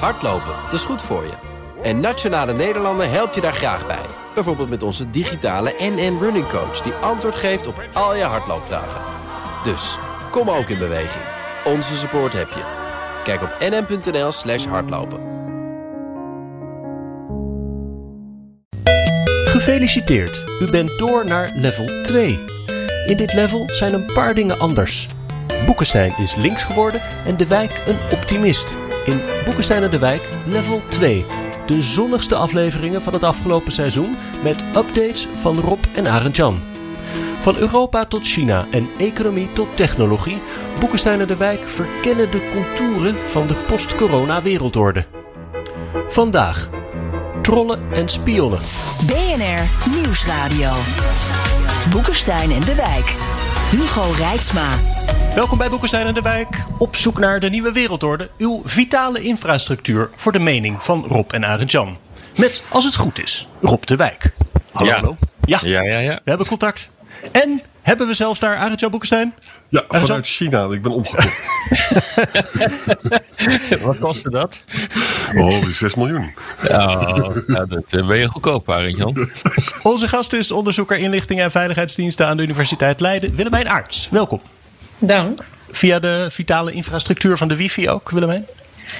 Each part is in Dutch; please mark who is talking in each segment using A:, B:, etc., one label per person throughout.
A: Hardlopen, dat is goed voor je. En Nationale Nederlanden helpt je daar graag bij. Bijvoorbeeld met onze digitale NN Running Coach... die antwoord geeft op al je hardloopvragen. Dus, kom ook in beweging. Onze support heb je. Kijk op nn.nl slash hardlopen.
B: Gefeliciteerd, u bent door naar level 2. In dit level zijn een paar dingen anders. Boekenstein is links geworden en de wijk een optimist. In Boekenstein en de wijk level 2. De zonnigste afleveringen van het afgelopen seizoen met updates van Rob en Arend Jan. Van Europa tot China en economie tot technologie, Boekenstein en de Wijk verkennen de contouren van de post-corona wereldorde. Vandaag trollen en spionnen.
C: BNR Nieuwsradio. Boekenstein en de Wijk. Hugo Rijksma.
B: Welkom bij Boekenstein en de Wijk. Op zoek naar de nieuwe wereldorde. Uw vitale infrastructuur voor de mening van Rob en Arend Jan. Met, als het goed is, Rob de Wijk. Hallo,
D: Ja.
B: hallo. Ja,
D: Ja, ja, ja.
B: we hebben contact. En hebben we zelfs daar Arend Jan Boekenstein?
E: Ja, vanuit China. Ik ben omgekocht.
D: Wat kostte dat?
E: Oh, 6 miljoen.
D: Ja, ja, dat eh, ben je goedkoop, Arend Jan.
B: Onze gast is onderzoeker inlichting en veiligheidsdiensten aan de Universiteit Leiden, Willemijn Aarts. Welkom.
F: Dank.
B: Via de vitale infrastructuur van de wifi ook, Willemijn?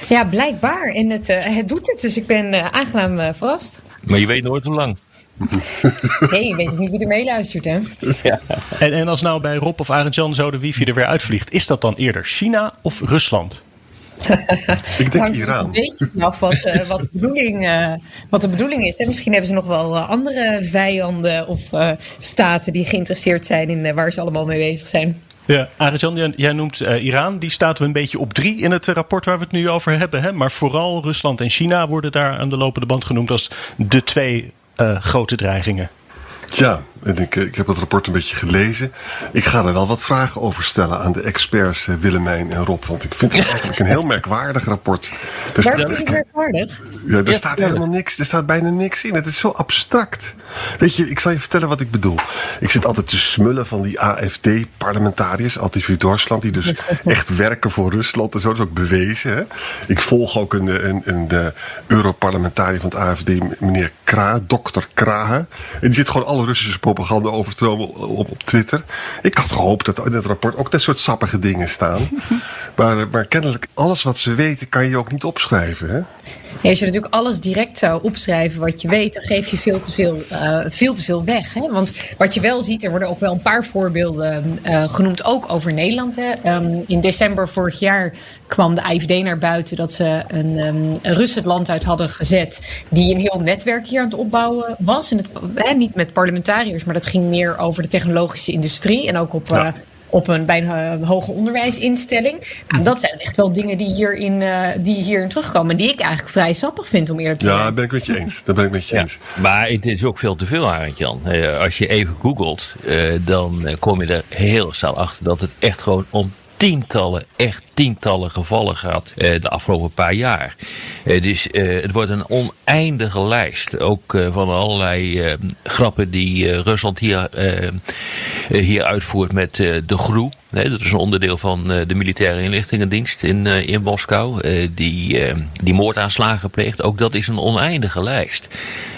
F: Ja, blijkbaar. En het, eh, het doet het, dus ik ben eh, aangenaam verrast.
D: Maar je weet nooit hoe lang.
F: Nee, je weet niet wie er meeluistert, hè?
B: En, en als nou bij Rob of Arend Jan zo de wifi er weer uitvliegt, is dat dan eerder China of Rusland?
E: Ik denk
F: Hangt er
E: Iran.
F: een beetje vanaf wat, eh, wat, de bedoeling, eh, wat de bedoeling is. Hè? Misschien hebben ze nog wel eh, andere vijanden of eh, staten die geïnteresseerd zijn in waar ze allemaal mee bezig zijn.
B: Ja, Arend Jan, jij, noemt eh, Iran. Die staat we een beetje op drie in het rapport waar we het nu over hebben. Hè? Maar vooral Rusland en China worden daar aan de lopende band genoemd als de twee grote dreigingen.
E: Ja, en ik, eh, ik heb het rapport een beetje gelezen. Ik ga er wel wat vragen over stellen aan de experts eh, Willemijn en Rob. Want ik vind het eigenlijk een heel merkwaardig rapport. Er staat,
F: Waarom is merkwaardig?
E: ja, er staat helemaal niks. Er staat bijna niks in. Het is zo abstract. Weet je, ik zal je vertellen wat ik bedoel. Ik zit altijd te smullen van die AFD-parlementariërs, Antivu Duitsland, die dus echt werken voor Rusland en zo. Dat is ook bewezen. Hè? Ik volg ook een, een, een de Europarlementariër van het AFD, meneer Kra, dokter Krahe. En die zit gewoon alle Russische propaganda over te stromen op, op Twitter. Ik had gehoopt dat in het rapport ook dat soort sappige dingen staan. maar, eh, maar kennelijk, alles wat ze weten kan je ook niet opschrijven. Hè?
F: Ja, als je natuurlijk alles direct zou opschrijven wat je weet, dan geef je veel te veel, eh, veel, te veel weg. Hè? Want wat je wel ziet, er worden ook wel een paar voorbeelden eh, genoemd, ook over Nederland. Hè? Ehm, in december vorig jaar kwam de AFD naar buiten dat ze een, ehm, een Rus het land uit hadden gezet, die een heel netwerk hier aan het opbouwen was. En het, niet met parlementariërs, maar dat ging meer over de technologische industrie en ook op.
E: Ja.
F: Op een bij een eh, hoger onderwijsinstelling. Nou, dat zijn echt wel dingen die hierin, eh, die hierin terugkomen. En die ik eigenlijk vrij sappig vind om eerlijk te
E: Ja,
F: zijn.
E: daar ben ik met je eens. Daar ben ik met je
D: Ja.
E: eens.
D: Maar het is ook veel te veel, Arend Jan. Eh, als je even googelt, eh, dan kom je er heel snel achter dat het echt gewoon om tientallen, echt tientallen gevallen gaat eh, de afgelopen paar jaar. Eh, dus eh, het wordt een oneindige lijst. Ook van allerlei grappen die Rusland hier, hier uitvoert met de GRU. Nee, dat is een onderdeel van de militaire inlichtingendienst in, in Moskou. die, die moordaanslagen pleegt. Ook dat is een oneindige lijst.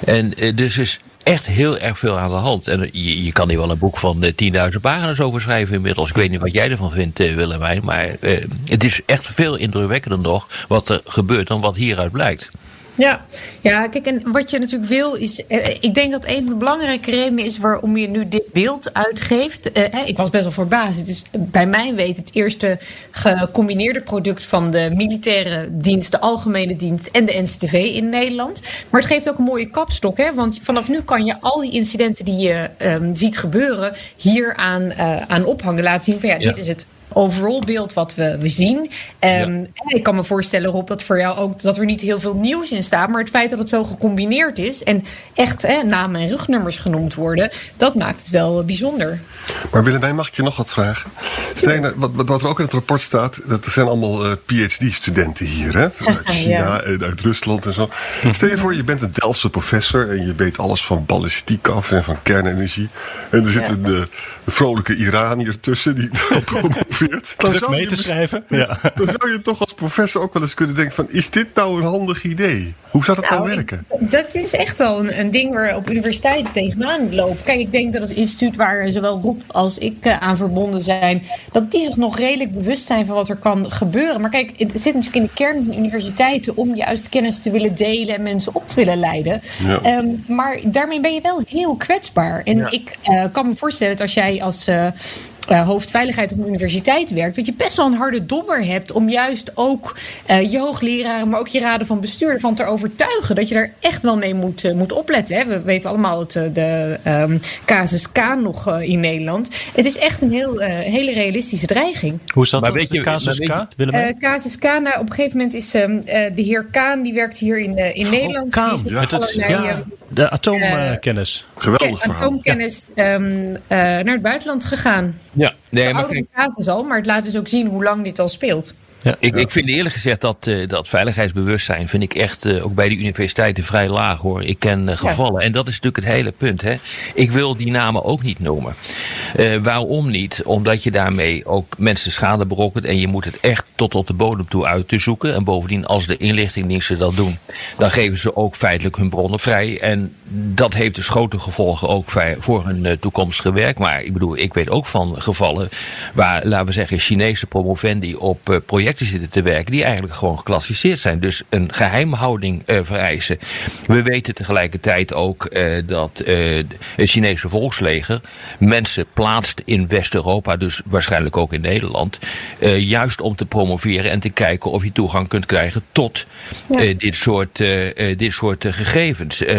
D: En dus is echt heel erg veel aan de hand. En je, je kan hier wel een boek van eh, 10.000 pagina's over schrijven inmiddels. Ik weet niet wat jij ervan vindt, eh, Willemijn. Maar eh, het is echt veel indrukwekkender nog wat er gebeurt dan wat hieruit blijkt.
F: Ja. ja, kijk, en wat je natuurlijk wil is. eh, ik denk dat een van de belangrijke redenen is waarom je nu dit beeld uitgeeft. Eh, ik was best wel verbaasd. Het is bij mijn weet het eerste gecombineerde product van de militaire dienst, de algemene dienst en de NCTV in Nederland. Maar het geeft ook een mooie kapstok, hè? Want vanaf nu kan je al die incidenten die je ehm, ziet gebeuren hier aan, eh, aan ophangen. Laten zien van ja,
D: Ja.
F: dit is het overall beeld wat we, we zien. Ehm, en Ik kan me voorstellen, Rob, dat voor jou ook dat er niet heel veel nieuws in staat. Maar het feit dat het zo gecombineerd is en echt namen en rugnummers genoemd worden, dat maakt het wel bijzonder.
E: Maar Willemijn, mag ik je nog wat vragen? Nou, wat, wat, er ook in het rapport staat, dat er zijn allemaal eh, PhD-studenten hier, hè? Vanuit China
F: Ja.
E: en uit Rusland en zo. Stel je voor, je bent een Delftse professor en je weet alles van ballistiek af en van kernenergie. En er zit een eh, vrolijke Iranier tussen die promoveert Geert, dan zou,
B: mee
E: je,
B: te schrijven. Ja.
E: dan zou je toch als professor ook wel eens kunnen denken van... is dit nou een handig idee? Hoe zou dat nou,
F: Nou,
E: werken?
F: ik- dat is echt wel een, een ding waar op universiteiten tegenaan lopen. Kijk, ik denk dat het instituut waar zowel Rob als ik eh, aan verbonden zijn, dat die zich nog redelijk bewust zijn van wat er kan gebeuren. Maar kijk, het zit natuurlijk in de kern van universiteiten om juist kennis te willen delen en mensen op te willen leiden.
E: Ja.
F: Ehm, maar daarmee ben je wel heel kwetsbaar. En
B: Ja.
F: ik eh, kan me voorstellen dat als jij als. eh, eh, hoofdveiligheid op een universiteit werkt, dat je best wel een harde dobber hebt om juist ook eh, je hoogleraren, maar ook je raden van bestuur ervan te overtuigen dat je daar echt wel mee moet, eh, moet opletten. Hè. We weten allemaal het, de ehm casus K nog eh, in Nederland. Het is echt een heel, eh, hele realistische dreiging.
B: Hoe is dat
D: Maar
B: dan?
D: weet je-
B: casus K?
F: Eh casus K, nou, op een gegeven moment is ehm, eh, de heer Kaan, die werkt hier in, eh, in Nederland. Die is
B: Kaan,
F: met
B: met
F: allerlei,
B: ja, de atoomkennis.
E: Geweldig
F: ke-
E: verhaal.
F: atoomkennis ehm, eh, naar het buitenland gegaan.
D: Ja, nee, maar
F: oudere casus al, maar het laat dus ook zien hoe lang dit al speelt.
B: Ja.
D: Ik, ik vind eerlijk gezegd dat, eh, dat veiligheidsbewustzijn vind ik echt eh, ook bij de universiteiten vrij laag hoor. Ik ken eh, gevallen en dat is natuurlijk het hele punt. Hè. Ik wil die namen ook niet noemen. Eh, waarom niet? Omdat je daarmee ook mensen schade berokkent en je moet het echt tot op de bodem toe uit te zoeken. En bovendien als de inlichtingendiensten dat doen, dan geven ze ook feitelijk hun bronnen vrij. En dat heeft dus grote gevolgen ook voor- hun eh, toekomstige werk. Maar ik bedoel, ik weet ook van gevallen waar, laten we zeggen, Chinese promovendi op eh, projecten zitten te werken die eigenlijk gewoon geclassificeerd zijn. Dus een geheimhouding eh, vereisen. We weten tegelijkertijd ook eh, dat eh, het Chinese volksleger mensen plaatst in West-Europa, dus waarschijnlijk ook in Nederland, eh, juist om te promoveren en te kijken of je toegang kunt krijgen tot eh, dit soort, eh, eh, dit soort eh, gegevens. Eh,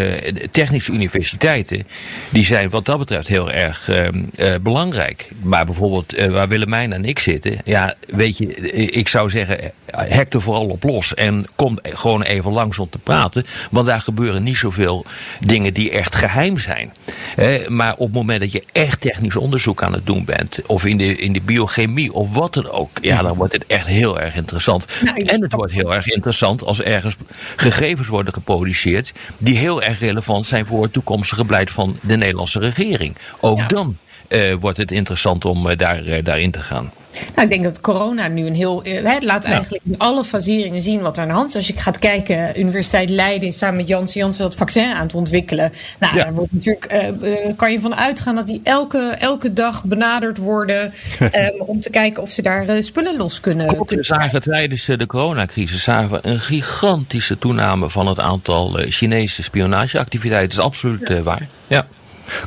D: technische universiteiten die zijn wat dat betreft heel erg eh, eh, belangrijk. Maar bijvoorbeeld eh, waar Willemijn en ik zitten, ja, weet je, eh, ik zou zeggen, eh, hek er vooral op los en kom gewoon even langs om te praten, want daar gebeuren niet zoveel dingen die echt geheim zijn. Eh, maar op het moment dat je echt technisch onderzoek aan het doen bent, of in de, in de biochemie of wat dan ook, ja, dan wordt het echt heel erg interessant.
F: Nou,
D: En het wordt heel erg interessant als ergens gegevens worden geproduceerd die heel erg relevant zijn voor het toekomstige beleid van de Nederlandse regering. Ook
F: Ja.
D: dan eh, wordt het interessant om eh, daar, daarin te gaan.
F: Nou, ik denk dat corona nu een heel. eh, Het laat eigenlijk in alle faseringen zien wat er aan de hand is. Als je gaat kijken, Universiteit Leiden is samen met Janssen Janssen dat vaccin aan het ontwikkelen. Nou,
D: Ja.
F: daar wordt natuurlijk, eh, eh, kan je van uitgaan dat die elke, elke dag benaderd worden. eh, om te kijken of ze daar spullen los kunnen.
D: Ook we
F: kunnen
D: zagen tijdens de coronacrisis zagen we een gigantische toename van het aantal Chinese spionageactiviteiten. Dat is absoluut waar. Ja.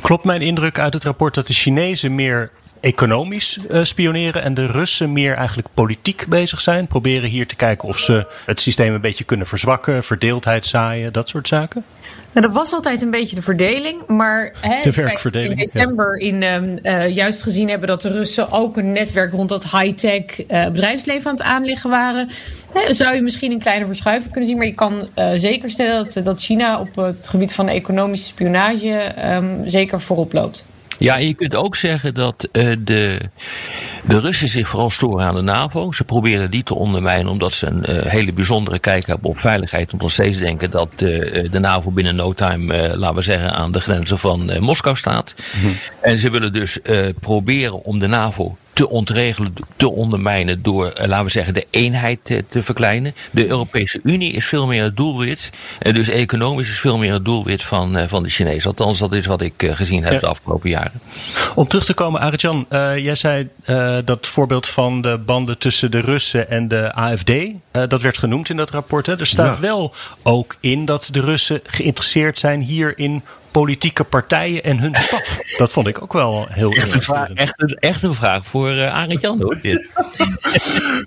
B: Klopt mijn indruk uit het rapport dat de Chinezen meer economisch eh, spioneren en de Russen meer eigenlijk politiek bezig zijn? Proberen hier te kijken of ze het systeem een beetje kunnen verzwakken, verdeeldheid zaaien, dat soort zaken?
F: Nou, dat was altijd een beetje de verdeling. Maar hè, we
B: werkverdeling,
F: in december in, eh, juist gezien hebben dat de Russen ook een netwerk rond dat high-tech eh, bedrijfsleven aan het aanleggen waren. Hè, zou je misschien een kleine verschuiving kunnen zien. Maar je kan eh, zeker stellen dat, dat China op het gebied van economische spionage ehm, zeker voorop loopt.
D: Ja, en je kunt ook zeggen dat eh, de, de Russen zich vooral storen aan de NAVO. Ze proberen die te ondermijnen omdat ze een eh, hele bijzondere kijk hebben op veiligheid. Omdat steeds denken dat eh, de NAVO binnen no time, laten we zeggen, aan de grenzen van Moskou staat. En ze willen dus proberen om de NAVO te ontregelen, te ondermijnen door, eh, laten we zeggen, de eenheid te, te verkleinen. De Europese Unie is veel meer het doelwit. En dus economisch is veel meer het doelwit van, eh, van de Chinezen. Althans, dat is wat ik eh, gezien heb
B: Ja.
D: de afgelopen jaren.
B: Om terug te komen, Arjan, eh, jij zei eh, dat voorbeeld van de banden tussen de Russen en de AFD. eh, dat werd genoemd in dat rapport. Hè? Er staat
E: Ja.
B: wel ook in dat de Russen geïnteresseerd zijn hier in politieke partijen en hun staf. Dat vond ik ook wel heel
D: Echt een vraag, echt een, echt een vraag voor uh, Arend Jan hoor. Dit.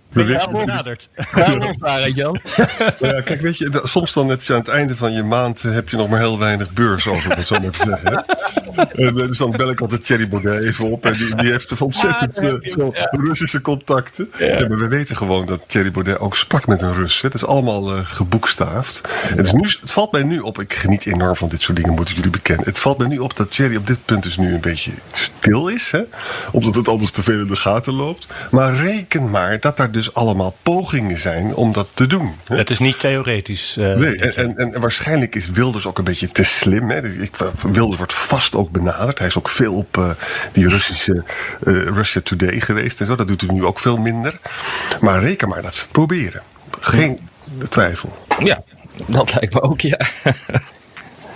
E: Weet je,
B: benaderd.
D: Daarom, Arend Jan.
E: Ja, kijk, weet je, soms dan heb je aan het einde van je maand heb je nog maar heel weinig beurs over, om het zo maar te zeggen. hè. En, dus dan bel ik altijd Thierry Baudet even op. En die, die heeft ontzettend
D: Daar
E: eh, Russische contacten. Ja. maar we weten gewoon dat Thierry Baudet ook sprak met een Rus. Hè. Dat is allemaal eh, geboekstaafd. En dus nu, het valt mij nu op, ik geniet enorm van dit soort dingen, moet ik jullie bekennen. Het valt me nu op dat Jerry op dit punt dus nu een beetje stil is. Hè? Omdat het anders te veel in de gaten loopt. Maar reken maar dat er dus allemaal pogingen zijn om dat te doen. Hè?
B: Het is niet theoretisch. Uh,
E: nee, en, en, en, waarschijnlijk is Wilders ook een beetje te slim. Hè? Ik, Wilders wordt vast ook benaderd. Hij is ook veel op uh, die Russische Russia Today geweest en zo. Dat doet hij nu ook veel minder. Maar reken maar dat ze het proberen. Geen twijfel.
D: Ja, dat lijkt me ook, ja.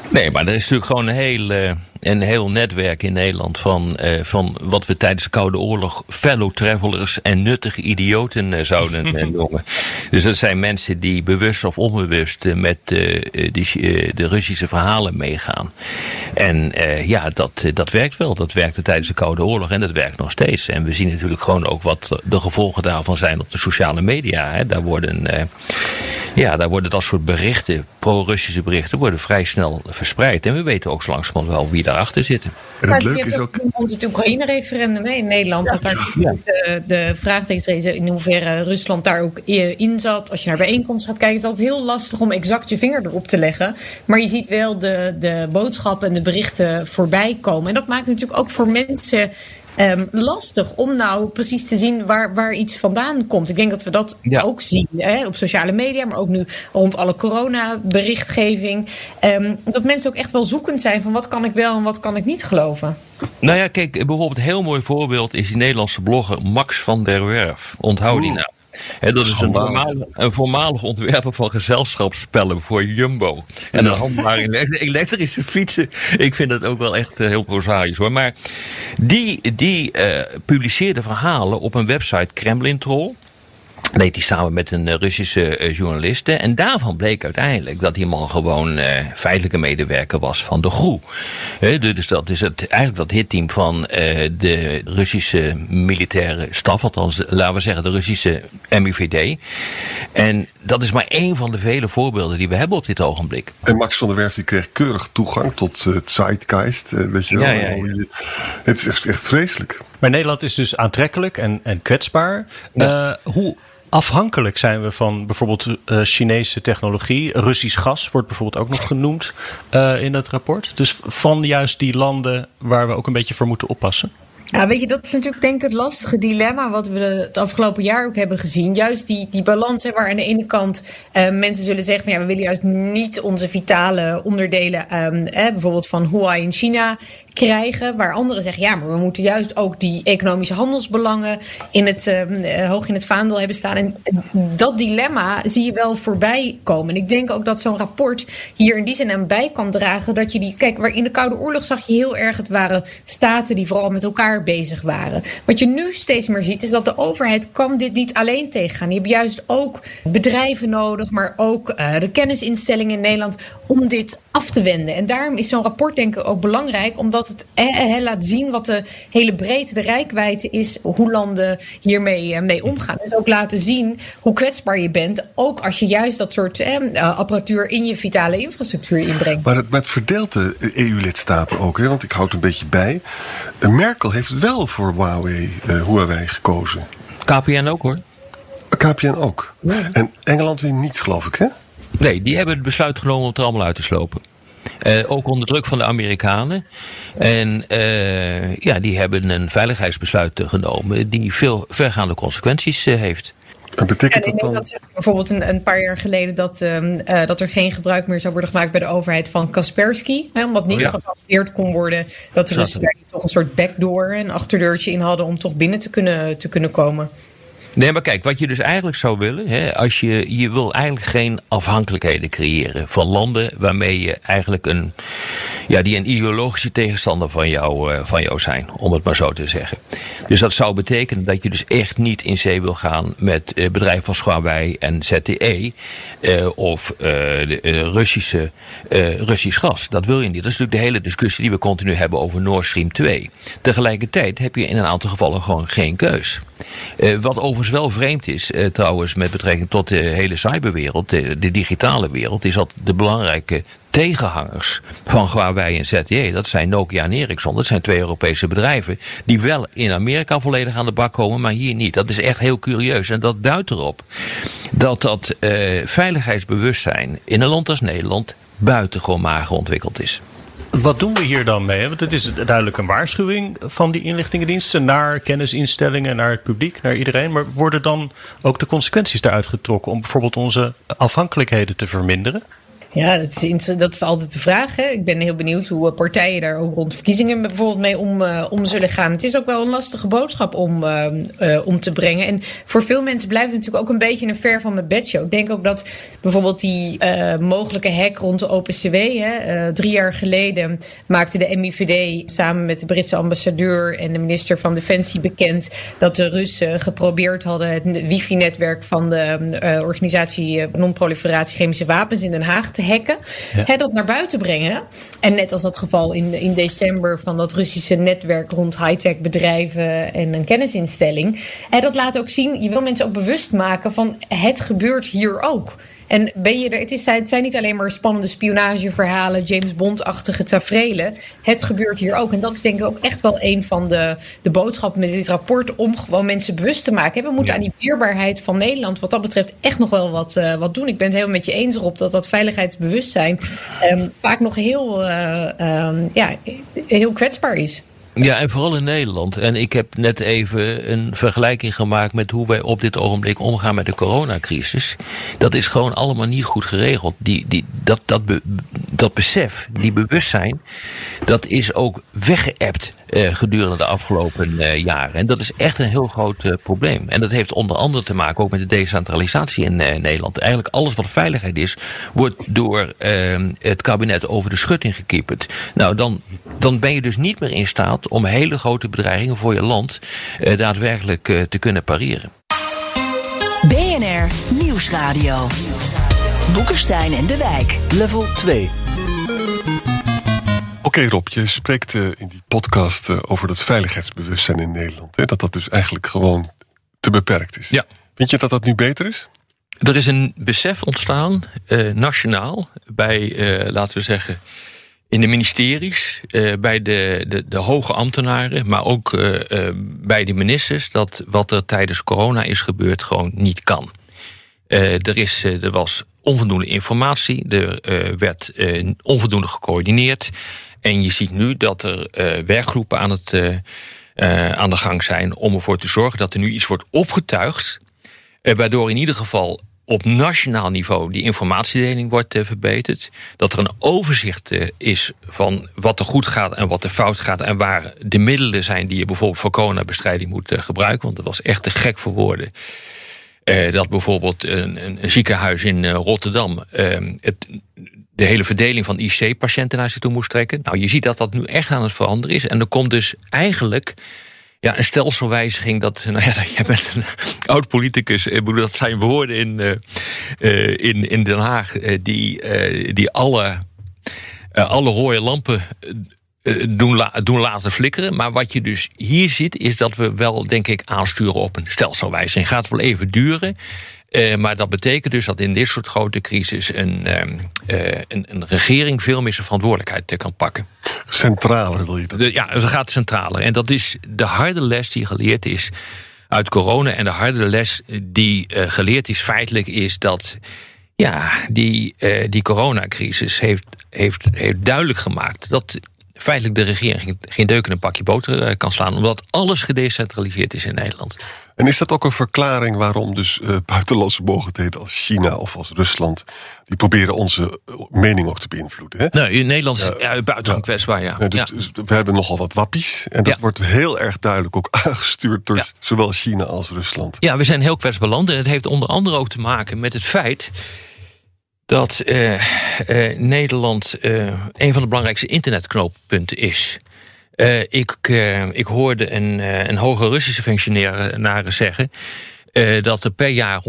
D: Nee, maar er is natuurlijk gewoon een heel, uh, een heel netwerk in Nederland van, uh, van wat we tijdens de Koude Oorlog fellow travelers en nuttige idioten uh, zouden noemen. Dus dat zijn mensen die bewust of onbewust met die, de Russische verhalen meegaan. En ja, dat, dat werkt wel. Dat werkte tijdens de Koude Oorlog en dat werkt nog steeds. En we zien natuurlijk gewoon ook wat de gevolgen daarvan zijn op de sociale media. Hè. Daar worden ja, daar worden dat soort berichten, pro-Russische berichten, worden vrij snel verspreid. En we weten ook zo langzamerhand wel wie daarachter zit.
F: En het leuke is ook... Rond het Oekraïne-referendum in Nederland, dat daar ja. de, de vraagtekens in hoeverre Rusland daar ook in zat. Als je naar bijeenkomsten gaat kijken, is het altijd heel lastig om exact je vinger erop te leggen. Maar je ziet wel de, de boodschappen en de berichten voorbij komen. En dat maakt natuurlijk ook voor mensen um, lastig om nou precies te zien waar, waar iets vandaan komt. Ik denk dat we dat ook zien hè, op sociale media, maar ook nu rond alle corona-berichtgeving. Um, dat mensen ook echt wel zoekend zijn van wat kan ik wel en wat kan ik niet geloven.
D: Nou ja, kijk, bijvoorbeeld een heel mooi voorbeeld is die Nederlandse blogger Max van der Werf. Onthoud die naam dat is een voormalig, een voormalig, ontwerper van gezelschapsspellen voor Jumbo. En een handelaar in elektrische fietsen. Ik vind dat ook wel echt eh, heel prozaïs hoor. Maar die, die uh, publiceerde verhalen op een website Kremlin Troll deed hij samen met een eh, Russische uh, journaliste. En daarvan bleek uiteindelijk dat die man gewoon uh, feitelijke medewerker was van de GROE. dus dat is het, eigenlijk dat hitteam van de Russische militaire staf. Althans, laten we zeggen de Russische MIVD. En dat is maar één van de vele voorbeelden die we hebben op dit ogenblik.
E: En Max van der Werf die kreeg keurig toegang tot het Zeitgeist. weet je wel. Ja, ja, ja. Het is echt, echt vreselijk.
B: Maar Nederland is dus aantrekkelijk en, en kwetsbaar. hoe afhankelijk zijn we van bijvoorbeeld uh, Chinese technologie. Russisch gas wordt bijvoorbeeld ook nog genoemd uh, in dat rapport. Dus van juist die landen waar we ook een beetje voor moeten oppassen.
F: Ja, weet je, dat is natuurlijk denk ik het lastige dilemma wat we het afgelopen jaar ook hebben gezien. Juist die, die balans hè, waar aan de ene kant uh, mensen zullen zeggen van ja, we willen juist niet onze vitale onderdelen, hè, bijvoorbeeld van Huawei in China, krijgen. Waar anderen zeggen, ja, maar we moeten juist ook die economische handelsbelangen in het, uh, hoog in het vaandel hebben staan. En dat dilemma zie je wel voorbij komen. En ik denk ook dat zo'n rapport hier in die zin aan bij kan dragen. Dat je die, kijk, waar in de Koude Oorlog zag je heel erg, het waren staten die vooral met elkaar bezig waren. Wat je nu steeds meer ziet, is dat de overheid kan dit niet alleen tegengaan. Je hebt juist ook bedrijven nodig, maar ook uh, de kennisinstellingen in Nederland om dit af te wenden. En daarom is zo'n rapport denk ik ook belangrijk, omdat het eh, laat zien wat de hele breedte, de rijkwijde is, hoe landen hiermee eh, mee omgaan. Dus ook laten zien hoe kwetsbaar je bent, ook als je juist dat soort eh, apparatuur in je vitale infrastructuur inbrengt.
E: Maar het, maar het verdeelt de EU-lidstaten ook, hè? want ik houd een beetje bij. Merkel heeft wel voor Huawei, uh, Huawei gekozen.
D: KPN ook hoor.
E: KPN ook. En Engeland weer niet, geloof ik, hè?
D: Nee, die hebben het besluit genomen om het er allemaal uit te slopen. Uh, ook onder druk van de Amerikanen. En uh, ja, die hebben een veiligheidsbesluit genomen die veel vergaande consequenties uh, heeft.
E: En betekent dat dan? Dat,
F: bijvoorbeeld een, een, paar jaar geleden dat, uh, dat er geen gebruik meer zou worden gemaakt bij de overheid van Kaspersky. Hè, omdat niet oh, ja. kon worden dat er dus toch een soort backdoor, een achterdeurtje in hadden om toch binnen te kunnen, te kunnen komen.
D: Nee, maar kijk, wat je dus eigenlijk zou willen, hè, als je, je wil eigenlijk geen afhankelijkheden creëren van landen waarmee je eigenlijk een, ja, die een ideologische tegenstander van jou, uh, van jou zijn, om het maar zo te zeggen. Dus dat zou betekenen dat je dus echt niet in zee wil gaan met uh, bedrijven als Huawei en ZTE uh, of de, Russische, Russisch gas. Dat wil je niet. Dat is natuurlijk de hele discussie die we continu hebben over Nord Stream 2. Tegelijkertijd heb je in een aantal gevallen gewoon geen keus. wat over overigens wel vreemd is, eh, trouwens, met betrekking tot de hele cyberwereld, de, digitale wereld, is dat de belangrijke tegenhangers van Huawei en ZTE, dat zijn Nokia en Ericsson, dat zijn twee Europese bedrijven, die wel in Amerika volledig aan de bak komen, maar hier niet. Dat is echt heel curieus en dat duidt erop dat dat eh, veiligheidsbewustzijn in een land als Nederland buitengewoon mager ontwikkeld is.
B: Wat doen we hier dan mee? Want het is duidelijk een waarschuwing van die inlichtingendiensten naar kennisinstellingen, naar het publiek, naar iedereen. Maar worden dan ook de consequenties daaruit getrokken om bijvoorbeeld onze afhankelijkheden te verminderen?
F: Ja, dat is, dat is altijd de vraag. Hè. Ik ben heel benieuwd hoe partijen daar ook rond verkiezingen bijvoorbeeld mee om, uh, om zullen gaan. Het is ook wel een lastige boodschap om, uh, om te brengen. En voor veel mensen blijft het natuurlijk ook een beetje een ver van mijn bedshow. Ik denk ook dat bijvoorbeeld die mogelijke hack rond de OpenCW. Hè, drie jaar geleden maakte de MIVD samen met de Britse ambassadeur en de minister van Defensie bekend dat de Russen geprobeerd hadden het wifi-netwerk van de organisatie Non-Proliferatie Chemische Wapens in Den Haag te te hacken. Hè, dat naar buiten brengen. En net als dat geval in, in december van dat Russische netwerk rond high-tech bedrijven en een kennisinstelling. Hè, dat laat ook zien, je wil mensen ook bewust maken van het gebeurt hier ook. En ben je er, het, is, het zijn niet alleen maar spannende spionageverhalen, James Bond-achtige tafereelen. Het gebeurt hier ook. En dat is denk ik ook echt wel een van de, de boodschappen met dit rapport. Om gewoon mensen bewust te maken. We moeten aan die weerbaarheid van Nederland, wat dat betreft, echt nog wel wat, uh, wat doen. Ik ben het helemaal met je eens erop dat dat veiligheidsbewustzijn um, vaak nog heel, uh, um, ja, heel kwetsbaar is.
D: Ja, en vooral in Nederland. En ik heb net even een vergelijking gemaakt met hoe wij op dit ogenblik omgaan met de coronacrisis. Dat is gewoon allemaal niet goed geregeld. Die, die, dat, dat, be, dat besef, die bewustzijn, dat is ook weggeëpt gedurende de afgelopen uh, jaren. En dat is echt een heel groot uh, probleem. En dat heeft onder andere te maken ook met de decentralisatie in Nederland. Eigenlijk alles wat veiligheid is, wordt door ehm, het kabinet over de schutting gekieperd. Nou, dan, dan ben je dus niet meer in staat om hele grote bedreigingen voor je land daadwerkelijk te kunnen pareren.
C: BNR Nieuwsradio. Boekenstein en de Wijk.
B: Level 2.
E: Oké okay, Rob, je spreekt uh, in die podcast uh, over dat veiligheidsbewustzijn in Nederland. Hè? Dat dat dus eigenlijk gewoon te beperkt is.
D: Ja.
E: Vind je dat dat nu beter is?
D: Er is een besef ontstaan, uh, nationaal, bij, laten we zeggen, in de ministeries, bij de, de, de, hoge ambtenaren, maar ook bij de ministers, dat wat er tijdens corona is gebeurd gewoon niet kan. er, is, er was onvoldoende informatie, er werd onvoldoende gecoördineerd. En je ziet nu dat er uh, werkgroepen aan, het, uh, uh, aan de gang zijn om ervoor te zorgen dat er nu iets wordt opgetuigd. waardoor in ieder geval op nationaal niveau die informatiedeling wordt verbeterd. Dat er een overzicht is van wat er goed gaat en wat er fout gaat. En waar de middelen zijn die je bijvoorbeeld voor coronabestrijding moet gebruiken. Want dat was echt te gek voor woorden. dat bijvoorbeeld een, een, ziekenhuis in Rotterdam het de hele verdeling van IC-patiënten naar zich toe moest trekken. Nou, je ziet dat dat nu echt aan het veranderen is. En er komt dus eigenlijk ja, een stelselwijziging. Dat, nou ja, jij bent een oud politicus. Ik bedoel, dat zijn woorden in, uh, in, in Den Haag die, die alle, alle rode lampen doen, doen laten flikkeren. Maar wat je dus hier ziet, is dat we wel, denk ik, aansturen op een stelselwijziging. Gaat wel even duren. Maar dat betekent dus dat in dit soort grote crisis een, uh, een, een, regering veel meer zijn verantwoordelijkheid kan pakken.
E: Centraler wil je dat?
D: De, ja, het gaat centraler. En dat is de harde les die geleerd is uit corona. En de harde les die uh, geleerd is feitelijk is dat ja, die, die coronacrisis heeft, heeft, heeft duidelijk gemaakt dat feitelijk de regering geen deuk in een pakje boter kan slaan, omdat alles gedecentraliseerd is in Nederland.
E: En is dat ook een verklaring waarom dus uh, buitenlandse mogendheden als China of als Rusland... die proberen onze eh, mening ook te beïnvloeden? Hè?
D: Nee, in Nederland is ja, ja, buitengewoon kwetsbaar, ja.
E: dus, dus, we hebben nogal wat wappies. En dat wordt heel erg duidelijk ook aangestuurd door zowel China als Rusland.
D: Ja, we zijn heel kwetsbaar land. En het heeft onder andere ook te maken met het feit dat uh, uh, Nederland een van de belangrijkste internetknooppunten is. Ik, ik hoorde een, een hoge Russische functionaris zeggen dat er per jaar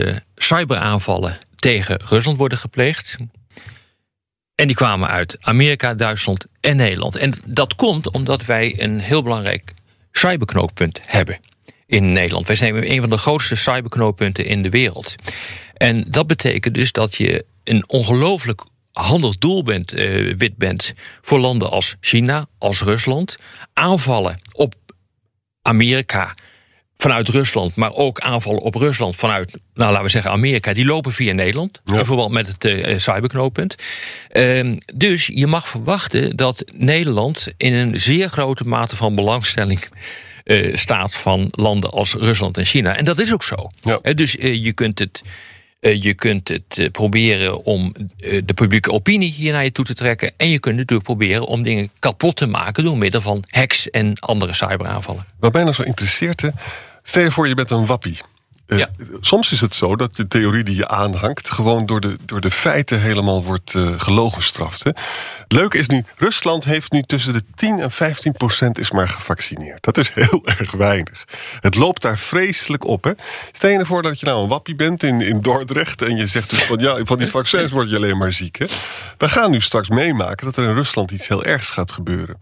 D: 120.000 cyberaanvallen tegen Rusland worden gepleegd. En die kwamen uit Amerika, Duitsland en Nederland. En dat komt omdat wij een heel belangrijk cyberknooppunt hebben in Nederland. Wij zijn een van de grootste cyberknooppunten in de wereld. En dat betekent dus dat je een ongelooflijk handig doel bent, uh, wit bent voor landen als China, als Rusland. Aanvallen op Amerika, vanuit Rusland, maar ook aanvallen op Rusland vanuit, nou, laten we zeggen, Amerika, die lopen via Nederland. Ja. Verband met het uh, cyberknooppunt. Uh, dus je mag verwachten dat Nederland in een zeer grote mate van belangstelling uh, staat van landen als Rusland en China. En dat is ook zo. Ja. dus je kunt het. Je kunt het proberen om de publieke opinie hier naar je toe te trekken. En je kunt natuurlijk proberen om dingen kapot te maken door middel van hacks en andere cyberaanvallen.
E: Wat mij nou zo interesseert, Stel je voor, je bent een wappie. Uh, Soms is het zo dat de theorie die je aanhangt... gewoon door de, door de feiten helemaal wordt uh, gelogenstraft. Hè? Leuk is nu, Rusland heeft nu tussen de 10 en 15 procent is maar gevaccineerd. Dat is heel erg weinig. Het loopt daar vreselijk op. Hè? Stel je ervoor dat je nou een wappie bent in, in Dordrecht... en je zegt dus van, ja, van die vaccins word je alleen maar ziek. Hè? We gaan nu straks meemaken dat er in Rusland iets heel ergs gaat gebeuren.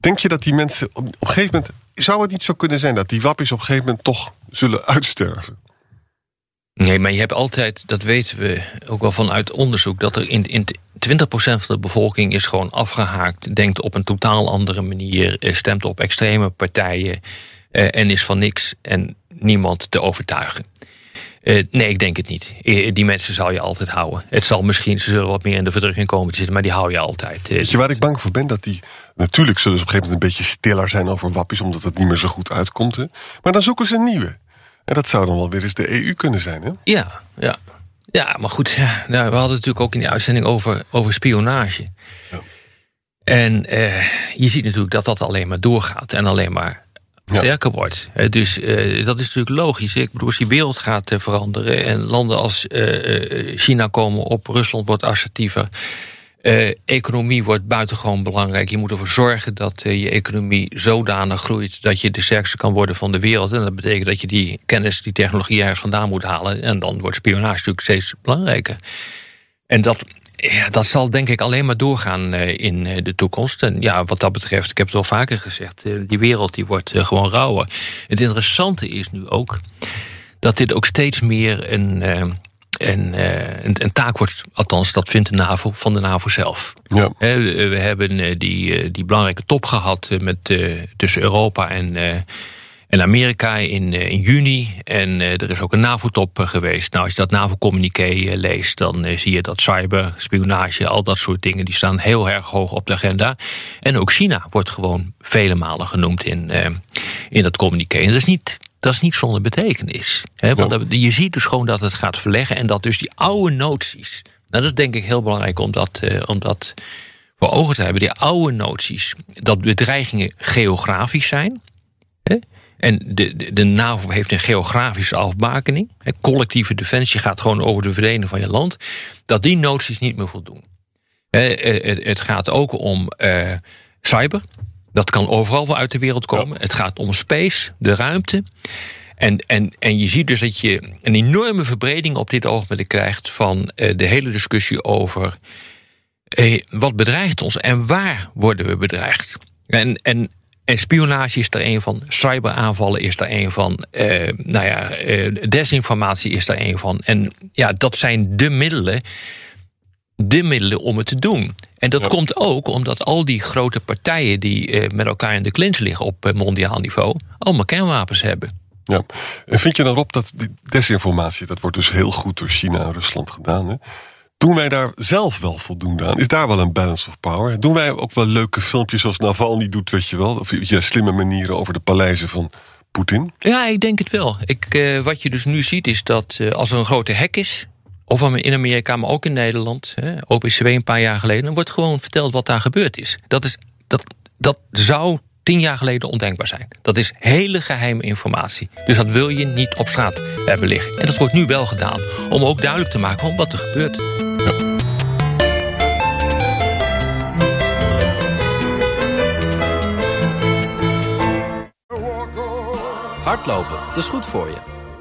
E: Denk je dat die mensen op, op een gegeven moment zou het niet zo kunnen zijn dat die wappies op een gegeven moment toch zullen uitsterven?
D: Nee, maar je hebt altijd, dat weten we ook wel vanuit onderzoek, dat er in, in 20% van de bevolking is gewoon afgehaakt, denkt op een totaal andere manier, eh, stemt op extreme partijen eh, en is van niks en niemand te overtuigen. Uh, nee, ik denk het niet. Die mensen zal je altijd houden. Het zal misschien, ze zullen wat meer in de verdrukking komen te zitten, maar die hou je altijd.
E: Weet je waar ik bang voor ben? Dat die Natuurlijk zullen ze op een gegeven moment een beetje stiller zijn over wappies, omdat het niet meer zo goed uitkomt. Hè? Maar dan zoeken ze een nieuwe. En dat zou dan wel weer eens de EU kunnen zijn, hè?
D: Ja, ja. Ja, maar goed, ja, nou, we hadden het natuurlijk ook in die uitzending over, over spionage. Ja. En eh, je ziet natuurlijk dat dat alleen maar doorgaat en alleen maar sterker wordt. Dus uh, dat is natuurlijk logisch. Ik bedoel, als die wereld gaat uh, veranderen en landen als uh, China komen op, Rusland wordt assertiever. Uh, economie wordt buitengewoon belangrijk. Je moet ervoor zorgen dat uh, je economie zodanig groeit dat je de sterkste kan worden van de wereld. En dat betekent dat je die kennis, die technologie ergens vandaan moet halen. En dan wordt spionage natuurlijk steeds belangrijker. En dat, ja, dat zal denk ik alleen maar doorgaan uh, in de toekomst. En ja, wat dat betreft, ik heb het al vaker gezegd, die wereld die wordt gewoon rauwer. Het interessante is nu ook dat dit ook steeds meer een en uh, een, een, taak wordt, althans, dat vindt de NAVO van de NAVO zelf. Ja. we hebben uh, die, uh, die belangrijke top gehad met, tussen Europa en, en Amerika in, in juni. En er is ook een NAVO-top geweest. Nou, als je dat NAVO-communiqué leest, dan zie je dat cyber, spionage, al dat soort dingen, die staan heel erg hoog op de agenda. En ook China wordt gewoon vele malen genoemd in, in dat communiqué. En dat is niet dat is niet zonder betekenis. Hè? Want je ziet dus gewoon dat het gaat verleggen en dat dus die oude noties. Nou, dat is denk ik heel belangrijk om dat, uh, om dat voor ogen te hebben. Die oude noties, dat bedreigingen geografisch zijn. Hè? En de, de, de, NAVO heeft een geografische afbakening. Hè? Collectieve defensie gaat gewoon over de verdeling van je land. Dat die noties niet meer voldoen. Hè? Het, het, gaat ook om uh, cyber. Dat kan overal uit de wereld komen. Het gaat om space, de ruimte. En, en, en je ziet dus dat je een enorme verbreding op dit ogenblik krijgt van uh, de hele discussie over uh, wat bedreigt ons en waar worden we bedreigd. En, en, en spionage is er een van, cyberaanvallen is er een van, uh, nou ja, desinformatie is er een van. En ja, dat zijn de middelen, de middelen om het te doen. En dat komt ook omdat al die grote partijen die eh, met elkaar in de clinch liggen op eh, mondiaal niveau, allemaal kernwapens hebben.
E: Ja, en vind je dan op dat die desinformatie, dat wordt dus heel goed door China en Rusland gedaan. Hè? Doen wij daar zelf wel voldoende aan? Is daar wel een balance of power? Doen wij ook wel leuke filmpjes zoals Navalny doet, weet je wel? Of je slimme manieren over de paleizen van Poetin?
D: Ja, ik denk het wel. Ik, uh, wat je dus nu ziet is dat uh, als er een grote hek is, of in Amerika, maar ook in Nederland, hè, OPCW een paar jaar geleden, dan wordt gewoon verteld wat daar gebeurd is. Dat, is, dat, dat zou tien jaar geleden ondenkbaar zijn. Dat is hele geheime informatie. Dus dat wil je niet op straat hebben liggen. En dat wordt nu wel gedaan, om ook duidelijk te maken wat er gebeurt. Ja.
A: Hardlopen, dat is goed voor je.